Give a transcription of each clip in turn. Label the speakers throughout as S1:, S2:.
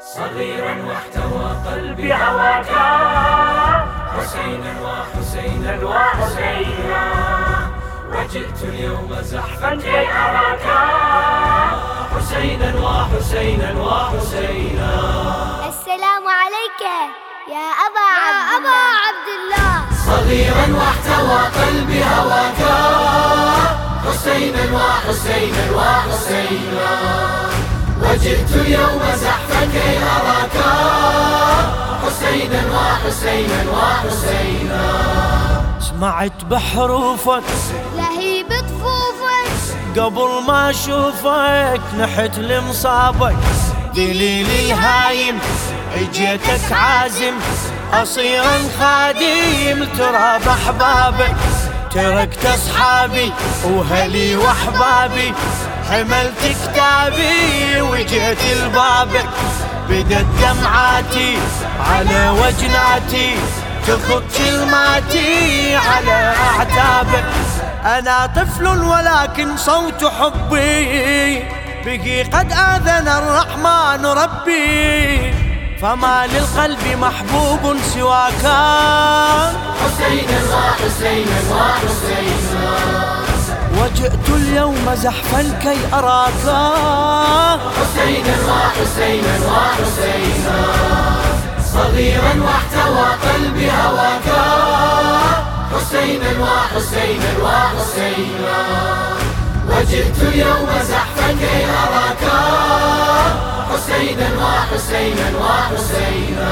S1: صغيرا واحتوى قلبي هواك حسينا وحسينا وحسينا. وجئت اليوم زحفا كي أراك حسينا وحسينا وحسينا.
S2: السلام عليك يا أبا عبد أبا عبد الله
S1: صغيرا واحتوى قلبي هواك حسينا وحسينا وحسينا. وجئت اليوم زحفا كي أراك حسينا وحسينا وحسينا.
S3: سمعت بحروفك.
S2: لهيب طفوفك.
S3: قبل ما أشوفك نحت لمصابك. دليل الهايم اجيتك عازم. اصيرا خادم ترى باحبابك تركت أصحابي وهلي وأحبابي. حملت كتابي وجيت لبابك بدت دمعاتي على وجناتي تخط كلماتي على اعتابك أنا طفل ولكن صوت حبي به قد آذن الرحمن ربي. فما للقلب محبوب سواك.
S1: حسينا وحسينا وحسينا
S3: وجئت اليوم زحفا كي أراك.
S1: حسينا وحسينا وحسينا صغيرا واحتوى قلبي هواك. حسينا وحسينا وحسينا وجئت اليوم زحفا كي أراك. حسينا وحسينا وحسينا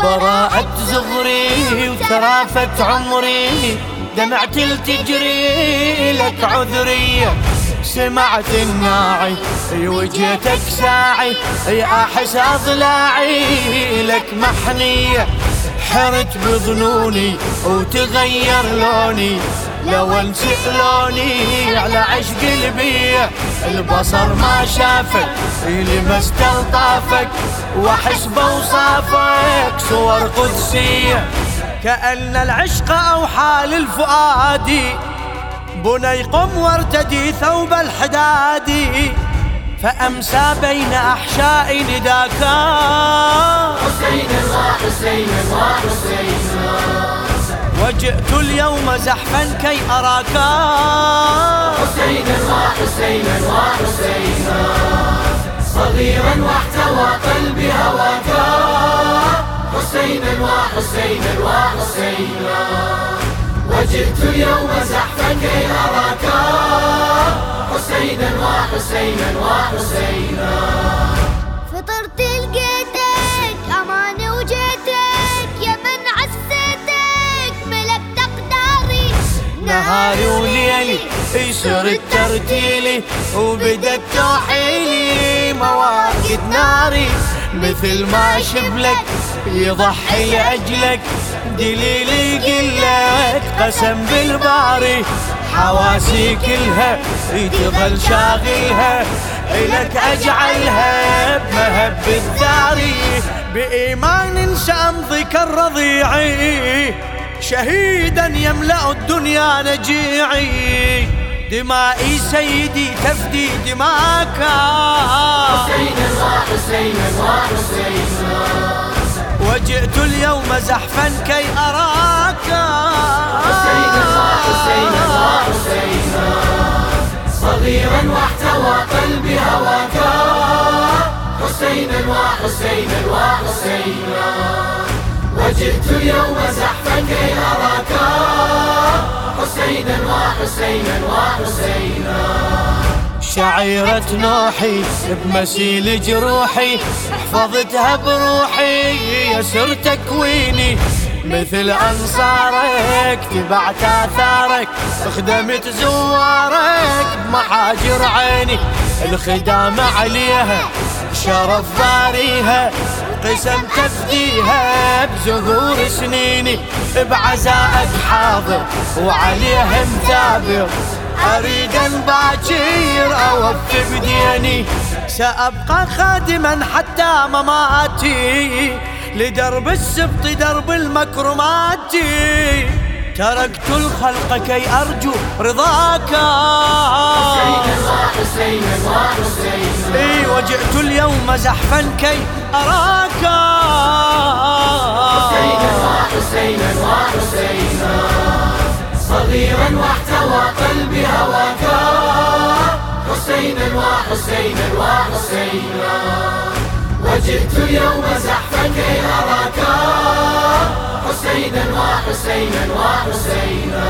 S3: براءة زغري وترافة عمري. دمعت التجري لك عذرية سمعت الناعي وجيتك ساعي يا أحس أضلاعي. لك محنية حرت بظنوني وتغير لوني. لو انسى لوني على عشق البيع البصر ما شافك لمست الطافك وأحس بوصافك صور قدسيه كأن العشق أوحى للفؤاد. بني قم وارتدي ثوب الحداد. فأمسى بين أحشاء نداك.
S1: حسينا وحسينا وحسينا
S3: وجئت اليوم زحفا كي أراك.
S1: حسينا وحسينا وحسينا صغيرا واحتوى قلبي هواك. حسينا وحسينا وحسينا وجئت اليوم زحفا كي أراك حسينا وحسينا وحسينا
S2: فطرت لقيتك أماني وجيتك يا من عسيتك ملكت أقداري
S3: نهاري وليلي يصير الترتيلي وبدت توحيلي مواقد ناري. مثل ما شبلك يضحي لأجلك دليلي يقلك قسم بالباري حواسي كلها تظل شاغلها إلك أجعلها بمهب الثاري بإيمان سأمضيك الرضيعي شهيدا يملأ الدنيا نجيعي دمائي سيدي تفدي دماك.
S1: حسينا وحسينا وحسينا
S3: وجئت اليوم زحفا كي أراك.
S1: حسينا وحسينا وحسينا صغيرا واحتوى قلبي هواك. حسينا وحسينا وحسينا. وجئت اليوم زحفا كي أراك. حسينا وحسينا وحسينا.
S3: شعيرة نوحي بمسيل جروحي حفظتها بروحي يسر تكويني. مثل أنصارك تبعت آثارك خدمت زوارك بمحاجر عيني. الخدامة عليها شرف باريها قسم تفديها بزهور سنيني. بعزائك حاضر وعليها مثابر أريد أن باكر أوفي بديني. سأبقى خادما حتى مماتي. لدرب السبط درب المكرمات. تركت الخلق كي أرجو رضاك.
S1: وحسينا
S3: إي وجئت اليوم زحفا كي أراك.
S1: حسينا وحسينا وحسينا. صغيرا واحتوى حسينا وحسينا وحسينا وجئت اليوم زحفا كي أراك حسينا وحسينا وحسينا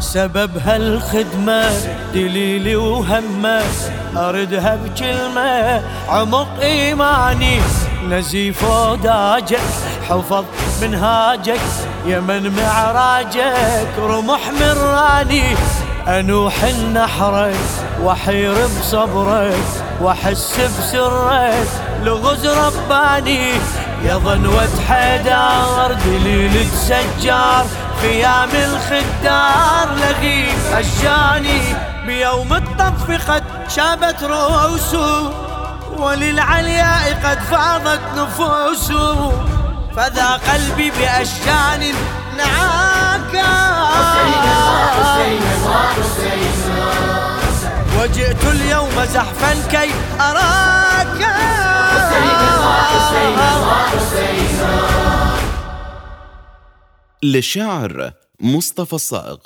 S3: سبب هالخدمة دليلي وهمة. أردها بكلمة عمق إيماني. نزيف وداجك حفظ منهاجك. يمن معراجك رمح من راني. أنوح النحرك وحير بصبرك وأحس بسرك لغز رباني يا ظنوة حيدار دليل سجار خيام الخدار لغيب أشاني بيوم الطف قد شابت رؤوسه وللعلياء قد فاضت نفوسه فذا قلبي بأشجان وجئت اليوم زحفا كي أراك.
S4: للشاعر مصطفى الصائغ.